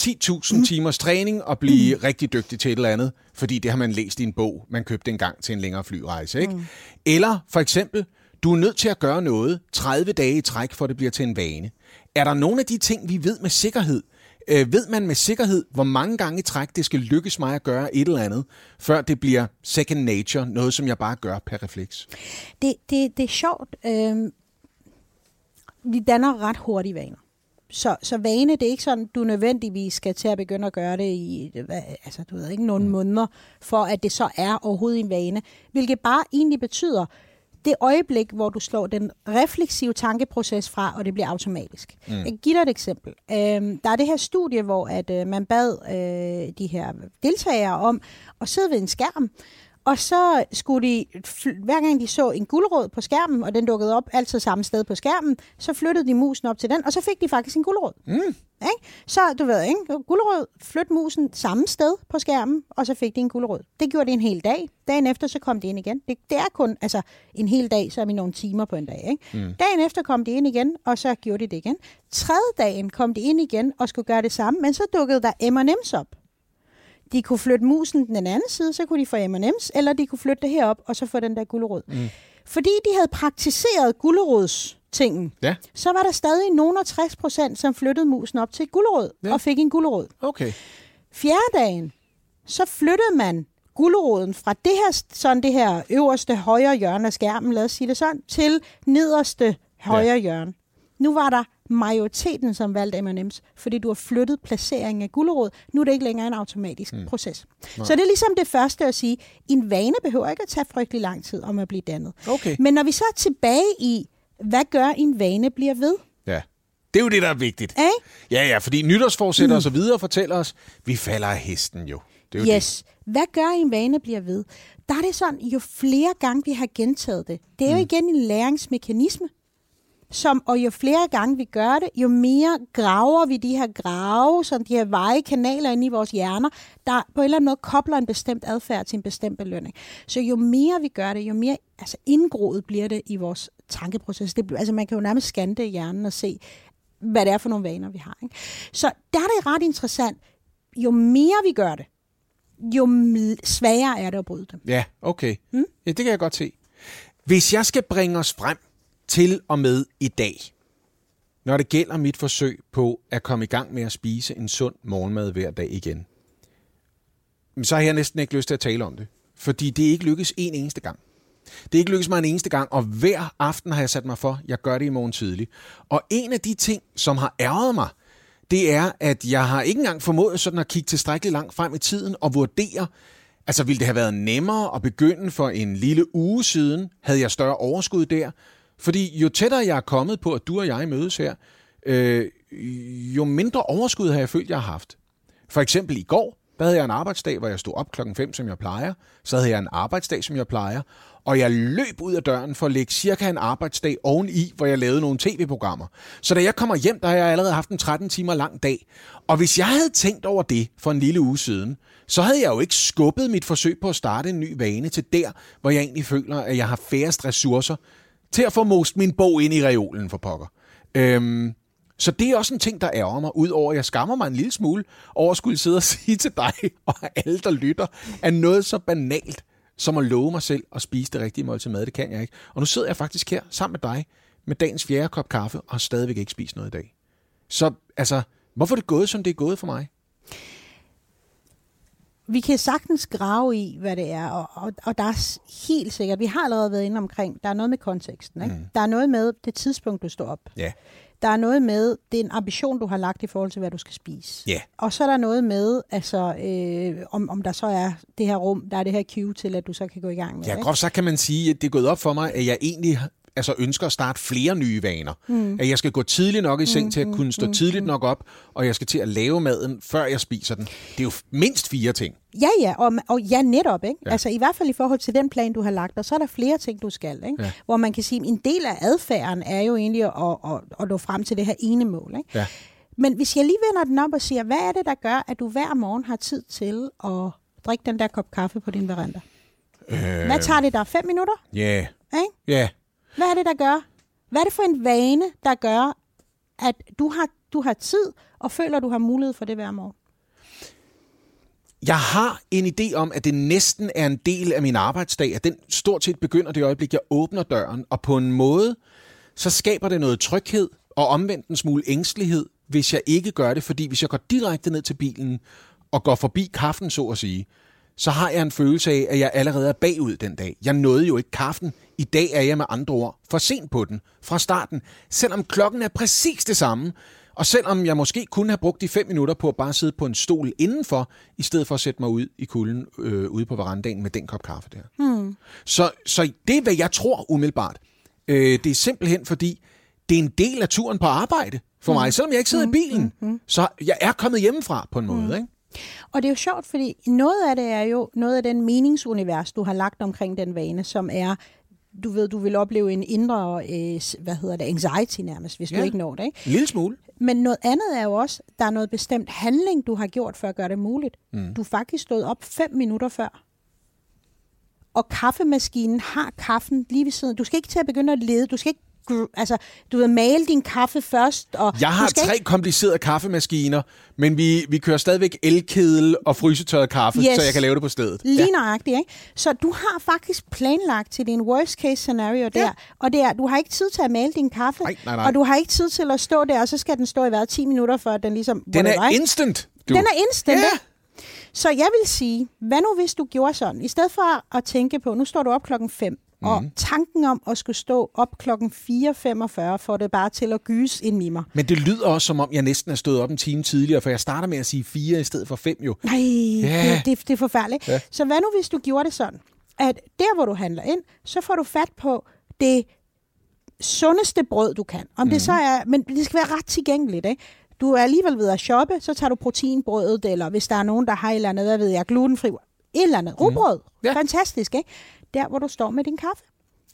10.000 mm. timers træning at blive mm. rigtig dygtig til et eller andet, fordi det har man læst i en bog, man købte en gang til en længere flyrejse. Ikke? Mm. Eller for eksempel, du er nødt til at gøre noget 30 dage i træk, for det bliver til en vane. Er der nogle af de ting, vi ved med sikkerhed? Øh, ved man med sikkerhed, hvor mange gange i træk det skal lykkes mig at gøre et eller andet, før det bliver second nature, noget som jeg bare gør per refleks? Det, det, det er sjovt. Øh, vi danner ret hurtigt vaner så, så vane, det er ikke sådan, du nødvendigvis skal til at begynde at gøre det i, hvad, altså du ved ikke, nogle mm. måneder, for at det så er overhovedet en vane. Hvilket bare egentlig betyder, det øjeblik, hvor du slår den refleksive tankeproces fra, og det bliver automatisk. Mm. Jeg kan give dig et eksempel. Øhm, der er det her studie, hvor at øh, man bad øh, de her deltagere om at sidde ved en skærm, og så skulle de, hver gang de så en guldråd på skærmen, og den dukkede op altid samme sted på skærmen, så flyttede de musen op til den, og så fik de faktisk en guldråd. Mm. Ikke? Så du ved, ikke? guldråd, flyt musen samme sted på skærmen, og så fik de en guldråd. Det gjorde de en hel dag. Dagen efter, så kom de ind igen. Det, det er kun altså, en hel dag, så er vi nogle timer på en dag. Ikke? Mm. Dagen efter kom de ind igen, og så gjorde de det igen. Tredje dagen kom de ind igen og skulle gøre det samme, men så dukkede der M&M's op. De kunne flytte musen den anden side, så kunne de få M&M's, eller de kunne flytte det herop, og så få den der gulerod. Mm. Fordi de havde praktiseret gulerods tingen, ja. så var der stadig nogen af 60 procent, som flyttede musen op til gulerod ja. og fik en gulerod. Okay. Fjerde dagen, så flyttede man guleroden fra det her, sådan det her øverste højre hjørne af skærmen, lad os sige det sådan, til nederste højre ja. hjørne. Nu var der majoriteten, som valgte M&M's, fordi du har flyttet placeringen af gulerod. Nu er det ikke længere en automatisk mm. proces. Nej. Så det er ligesom det første at sige, en vane behøver ikke at tage frygtelig lang tid om at blive dannet. Okay. Men når vi så er tilbage i, hvad gør en vane bliver ved? Ja. Det er jo det, der er vigtigt. Okay? Ja, ja, fordi nytårsforsætter mm. og så videre fortæller os, vi falder af hesten jo. Det er jo yes. Det. Hvad gør en vane bliver ved? Der er det sådan, jo flere gange vi har gentaget det, det er jo mm. igen en læringsmekanisme som, og jo flere gange vi gør det, jo mere graver vi de her grave, som de her veje kanaler ind i vores hjerner, der på en eller anden måde kobler en bestemt adfærd til en bestemt belønning. Så jo mere vi gør det, jo mere altså indgroet bliver det i vores tankeproces. Det, altså man kan jo nærmest scanne det i hjernen og se, hvad det er for nogle vaner, vi har. Ikke? Så der er det ret interessant. Jo mere vi gør det, jo sværere er det at bryde dem. Ja, okay. Hmm? Ja, det kan jeg godt se. Hvis jeg skal bringe os frem til og med i dag, når det gælder mit forsøg på at komme i gang med at spise en sund morgenmad hver dag igen, så har jeg næsten ikke lyst til at tale om det. Fordi det er ikke lykkes en eneste gang. Det er ikke lykkes mig en eneste gang, og hver aften har jeg sat mig for, at jeg gør det i morgen tidlig. Og en af de ting, som har ærget mig, det er, at jeg har ikke engang formået sådan at kigge tilstrækkeligt langt frem i tiden og vurdere, altså ville det have været nemmere at begynde for en lille uge siden, havde jeg større overskud der, fordi jo tættere jeg er kommet på, at du og jeg mødes her, øh, jo mindre overskud har jeg følt, jeg har haft. For eksempel i går, der havde jeg en arbejdsdag, hvor jeg stod op klokken 5, som jeg plejer. Så havde jeg en arbejdsdag, som jeg plejer. Og jeg løb ud af døren for at lægge cirka en arbejdsdag oveni, hvor jeg lavede nogle tv-programmer. Så da jeg kommer hjem, der har jeg allerede haft en 13 timer lang dag. Og hvis jeg havde tænkt over det for en lille uge siden, så havde jeg jo ikke skubbet mit forsøg på at starte en ny vane til der, hvor jeg egentlig føler, at jeg har færrest ressourcer til at få most min bog ind i reolen for pokker. Øhm, så det er også en ting, der ærger mig, udover at jeg skammer mig en lille smule over at skulle sidde og sige til dig og alle, der lytter, at noget så banalt som at love mig selv at spise det rigtige måltid mad, det kan jeg ikke. Og nu sidder jeg faktisk her sammen med dig med dagens fjerde kop kaffe og har stadigvæk ikke spist noget i dag. Så altså, hvorfor er det gået, som det er gået for mig? Vi kan sagtens grave i, hvad det er, og, og, og der er helt sikkert, vi har allerede været inde omkring, der er noget med konteksten. Ikke? Mm. Der er noget med det tidspunkt, du står op. Ja. Der er noget med, det er en ambition, du har lagt i forhold til, hvad du skal spise. Ja. Og så er der noget med, altså, øh, om, om der så er det her rum, der er det her cue til, at du så kan gå i gang med Ja, det. groft så kan man sige, at det er gået op for mig, at jeg egentlig altså ønsker at starte flere nye vaner. Mm. At jeg skal gå tidligt nok i seng mm, til at kunne stå mm, tidligt mm. nok op, og jeg skal til at lave maden, før jeg spiser den. Det er jo mindst fire ting. Ja, ja, og, og ja, netop. Ikke? Ja. Altså i hvert fald i forhold til den plan, du har lagt, og så er der flere ting, du skal. Ikke? Ja. Hvor man kan sige, at en del af adfærden er jo egentlig at, at, at, at nå frem til det her ene mål. Ikke? Ja. Men hvis jeg lige vender den op og siger, hvad er det, der gør, at du hver morgen har tid til at drikke den der kop kaffe på din veranda? Øh... Hvad tager det der? Fem minutter? Ja. Yeah. Ja. Yeah. Hvad er det, der gør? Hvad er det for en vane, der gør, at du har, du har tid og føler, at du har mulighed for det hver morgen? Jeg har en idé om, at det næsten er en del af min arbejdsdag, at den stort set begynder det øjeblik, jeg åbner døren, og på en måde, så skaber det noget tryghed, og omvendt en smule ængstelighed, hvis jeg ikke gør det, fordi hvis jeg går direkte ned til bilen og går forbi kaffen, så at sige, så har jeg en følelse af, at jeg allerede er bagud den dag. Jeg nåede jo ikke kaffen. I dag er jeg med andre ord for sent på den fra starten, selvom klokken er præcis det samme. Og selvom jeg måske kunne have brugt de fem minutter på at bare sidde på en stol indenfor, i stedet for at sætte mig ud i kulden øh, ude på verandaen med den kop kaffe der. Hmm. Så, så det er, hvad jeg tror umiddelbart. Øh, det er simpelthen fordi, det er en del af turen på arbejde for mig. Selvom jeg ikke sidder i bilen, så jeg er kommet hjemmefra på en måde. Ikke? Og det er jo sjovt, fordi noget af det er jo noget af den meningsunivers, du har lagt omkring den vane, som er, du ved, du vil opleve en indre, øh, hvad hedder det, anxiety nærmest, hvis ja. du ikke når det. Ikke? En lille smule. Men noget andet er jo også, der er noget bestemt handling, du har gjort for at gøre det muligt. Mm. Du er faktisk stået op fem minutter før. Og kaffemaskinen har kaffen lige ved siden. Du skal ikke til at begynde at lede. Du skal ikke altså, du vil male din kaffe først. Og jeg har tre ikke... komplicerede kaffemaskiner, men vi, vi kører stadigvæk elkedel og frysetørret kaffe, yes. så jeg kan lave det på stedet. Lige ja. nøjagtigt, ikke? Så du har faktisk planlagt til din worst case scenario der, ja. og det er, du har ikke tid til at male din kaffe, nej, nej, nej. og du har ikke tid til at stå der, og så skal den stå i hver 10 minutter, før den ligesom... Den er instant, du. Den er instant, ja. Så jeg vil sige, hvad nu hvis du gjorde sådan? I stedet for at tænke på, nu står du op klokken 5, Mm. Og tanken om at skulle stå op klokken 4.45 får det bare til at gyse ind i mig. Men det lyder også, som om jeg næsten er stået op en time tidligere, for jeg starter med at sige 4 i stedet for 5 jo. Nej, ja. det, det, det er forfærdeligt. Ja. Så hvad nu, hvis du gjorde det sådan, at der, hvor du handler ind, så får du fat på det sundeste brød, du kan. Om mm. det så er, men det skal være ret tilgængeligt, ikke? Du er alligevel ved at shoppe, så tager du proteinbrødet, eller hvis der er nogen, der har et eller andet, hvad ved jeg, glutenfri, et eller andet. Rugbrød. Mm. Ja. Fantastisk, ikke? Der, hvor du står med din kaffe.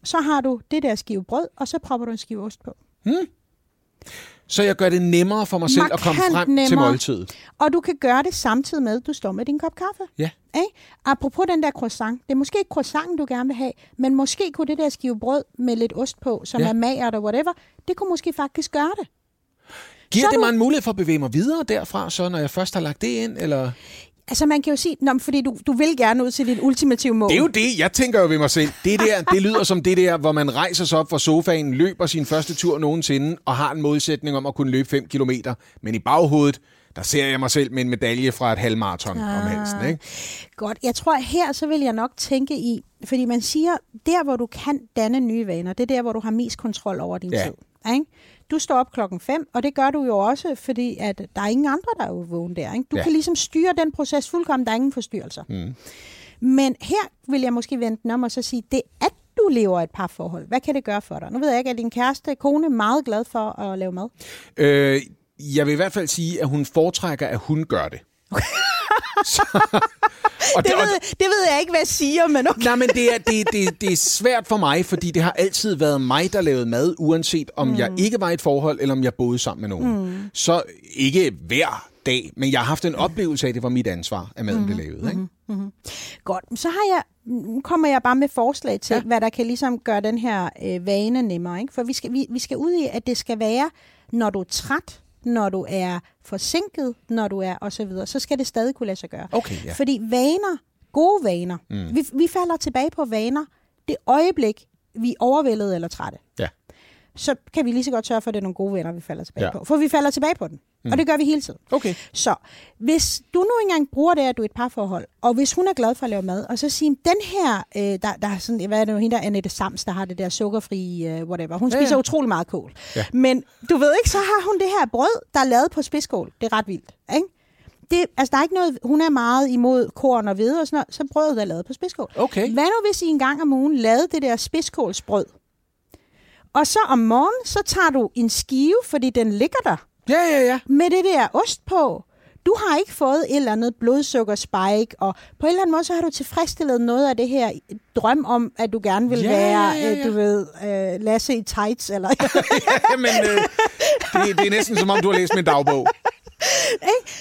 Så har du det der skive brød, og så propper du en skive ost på. Hmm. Så jeg gør det nemmere for mig selv Markant at komme frem nemmere. til måltidet. Og du kan gøre det samtidig med, at du står med din kop kaffe. Ja. Ikke? Apropos den der croissant. Det er måske ikke croissanten, du gerne vil have, men måske kunne det der skive brød med lidt ost på, som ja. er magert og whatever, det kunne måske faktisk gøre det. Giver så det mig en mulighed for at bevæge mig videre derfra, så når jeg først har lagt det ind? Eller? Altså man kan jo sige, Nå, fordi du, du vil gerne ud til dit ultimative mål. Det er jo det, jeg tænker jo ved mig selv. Det der, det lyder som det der, hvor man rejser sig op fra sofaen, løber sin første tur nogensinde, og har en modsætning om at kunne løbe 5 km. Men i baghovedet, der ser jeg mig selv med en medalje fra et halvmarathon ah, om halsen. Ikke? Godt. Jeg tror, her så vil jeg nok tænke i, fordi man siger, der hvor du kan danne nye vaner, det er der, hvor du har mest kontrol over din ja. tid. Ikke? Du står op klokken 5, og det gør du jo også, fordi at der er ingen andre, der er jo vågen der. Ikke? Du ja. kan ligesom styre den proces fuldkommen, der er ingen forstyrrelser. Mm. Men her vil jeg måske vente om og så sige, det at du lever et par forhold, hvad kan det gøre for dig? Nu ved jeg ikke, at din kæreste, kone, er meget glad for at lave mad? Øh, jeg vil i hvert fald sige, at hun foretrækker, at hun gør det. Okay. så, og det, det, ved, det ved jeg ikke, hvad jeg siger, men okay. Nej, men det er, det, det, det er svært for mig, fordi det har altid været mig, der lavede mad, uanset om mm. jeg ikke var i et forhold, eller om jeg boede sammen med nogen. Mm. Så ikke hver dag, men jeg har haft en oplevelse af, at det var mit ansvar, at maden mm. blev lavet. Ikke? Mm-hmm. Godt, så har jeg, kommer jeg bare med forslag til, ja. hvad der kan ligesom gøre den her øh, vane nemmere. Ikke? For vi skal, vi, vi skal ud i, at det skal være, når du er træt, når du er forsinket, når du er og så videre, så skal det stadig kunne lade sig gøre. Okay, ja. Fordi vaner, gode vaner, mm. vi, vi falder tilbage på vaner det øjeblik, vi er overvældet eller trætte. Så kan vi lige så godt sørge for, at det er nogle gode venner, vi falder tilbage ja. på. For vi falder tilbage på den. Mm. Og det gør vi hele tiden. Okay. Så hvis du nu engang bruger det, at du er et parforhold, og hvis hun er glad for at lave mad, og så siger, den her, øh, der, der er sådan, hvad er det nu, hende der, Annette Sams, der har det der sukkerfri, øh, whatever. Hun spiser ja, ja. utrolig meget kål. Ja. Men du ved ikke, så har hun det her brød, der er lavet på spidskål. Det er ret vildt, ikke? det, altså, der er ikke noget, hun er meget imod korn og hvede og sådan noget, så brødet er lavet på spidskål. Okay. Hvad nu, hvis I en gang om ugen lavede det der spidskålsbrød? Og så om morgenen, så tager du en skive, fordi den ligger der. Ja, ja, ja. Med det der ost på. Du har ikke fået et eller andet blodsukkerspike, og på en eller anden måde, så har du tilfredsstillet noget af det her drøm om, at du gerne vil ja, være, ja, ja. Øh, du ved, uh, Lasse i tights, eller... ja, men uh, det, det er næsten som om, du har læst min dagbog.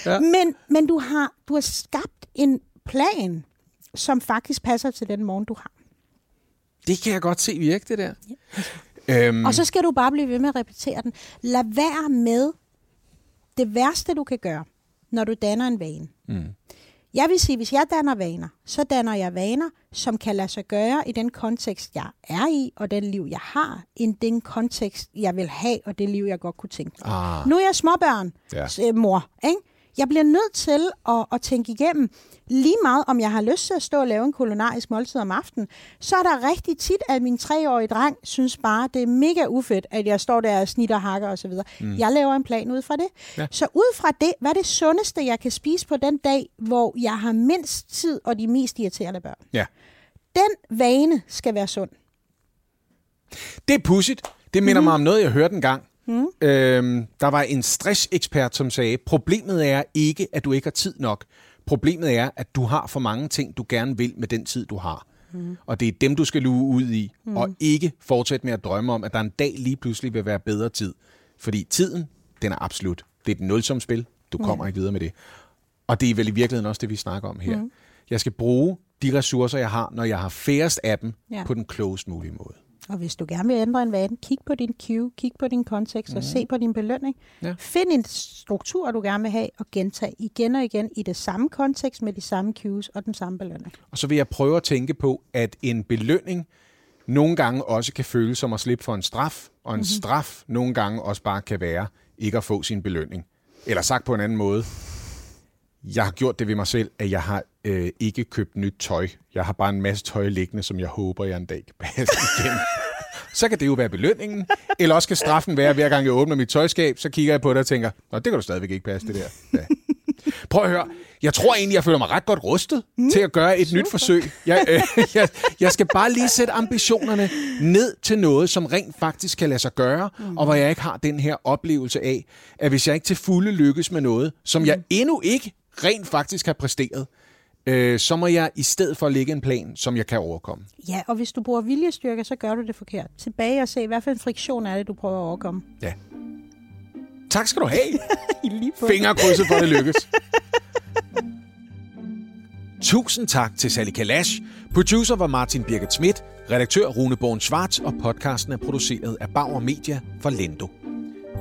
ja. men, men du har, du har skabt en plan, som faktisk passer til den morgen, du har. Det kan jeg godt se virke, det der. Ja. Øhm. Og så skal du bare blive ved med at repetere den. Lad være med det værste, du kan gøre, når du danner en vane. Mm. Jeg vil sige, hvis jeg danner vaner, så danner jeg vaner, som kan lade sig gøre i den kontekst, jeg er i, og den liv, jeg har, i den kontekst, jeg vil have, og det liv, jeg godt kunne tænke mig. Ah. Nu er jeg småbørn, ja. Mor. Ikke? Jeg bliver nødt til at, at tænke igennem, lige meget om jeg har lyst til at stå og lave en kulinarisk måltid om aftenen, så er der rigtig tit, at min treårige dreng synes bare, det er mega ufedt, at jeg står der og snitter hakker osv. Mm. Jeg laver en plan ud fra det. Ja. Så ud fra det, hvad er det sundeste, jeg kan spise på den dag, hvor jeg har mindst tid og de mest irriterende børn? Ja. Den vane skal være sund. Det er pudsigt. Det minder mm. mig om noget, jeg hørte en gang. Mm. Øhm, der var en stressekspert, som sagde, problemet er ikke, at du ikke har tid nok. Problemet er, at du har for mange ting, du gerne vil med den tid, du har. Mm. Og det er dem, du skal luge ud i, mm. og ikke fortsætte med at drømme om, at der en dag lige pludselig vil være bedre tid. Fordi tiden, den er absolut. Det er et nulsumspil. Du kommer mm. ikke videre med det. Og det er vel i virkeligheden også det, vi snakker om her. Mm. Jeg skal bruge de ressourcer, jeg har, når jeg har færrest af dem, ja. på den klogest mulige måde. Og hvis du gerne vil ændre en vane, kig på din cue, kig på din kontekst mm. og se på din belønning. Ja. Find en struktur, du gerne vil have, og gentage igen og igen i det samme kontekst med de samme cues og den samme belønning. Og så vil jeg prøve at tænke på, at en belønning nogle gange også kan føles som at slippe for en straf, og en mm-hmm. straf nogle gange også bare kan være ikke at få sin belønning. Eller sagt på en anden måde, jeg har gjort det ved mig selv, at jeg har øh, ikke købt nyt tøj. Jeg har bare en masse tøj liggende, som jeg håber, jeg en dag kan passe igen. så kan det jo være belønningen. Eller også kan straffen være, at hver gang jeg åbner mit tøjskab, så kigger jeg på det og tænker, Nå, det kan du stadigvæk ikke passe, det der. Ja. Prøv at høre. Jeg tror egentlig, jeg føler mig ret godt rustet mm, til at gøre et super. nyt forsøg. Jeg, øh, jeg, jeg skal bare lige sætte ambitionerne ned til noget, som rent faktisk kan lade sig gøre, mm. og hvor jeg ikke har den her oplevelse af, at hvis jeg ikke til fulde lykkes med noget, som mm. jeg endnu ikke rent faktisk har præsteret, øh, så må jeg i stedet for lægge en plan, som jeg kan overkomme. Ja, og hvis du bruger viljestyrke, så gør du det forkert. Tilbage og se, hvad for en friktion er det, du prøver at overkomme. Ja. Tak skal du have. Fingerkrydset for, at det lykkes. Tusind tak til Sally Kalash. Producer var Martin Birgit Schmidt, redaktør Rune Born Schwartz, og podcasten er produceret af Bauer Media for Lendo.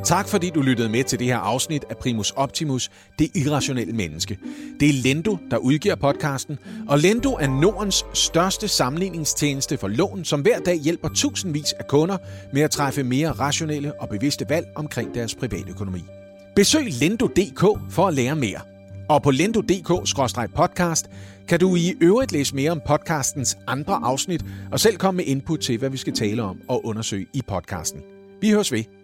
Tak fordi du lyttede med til det her afsnit af Primus Optimus, det irrationelle menneske. Det er Lendo, der udgiver podcasten, og Lendo er Nordens største sammenligningstjeneste for lån, som hver dag hjælper tusindvis af kunder med at træffe mere rationelle og bevidste valg omkring deres privatøkonomi. Besøg lendo.dk for at lære mere. Og på lendo.dk-podcast kan du i øvrigt læse mere om podcastens andre afsnit og selv komme med input til, hvad vi skal tale om og undersøge i podcasten. Vi høres ved.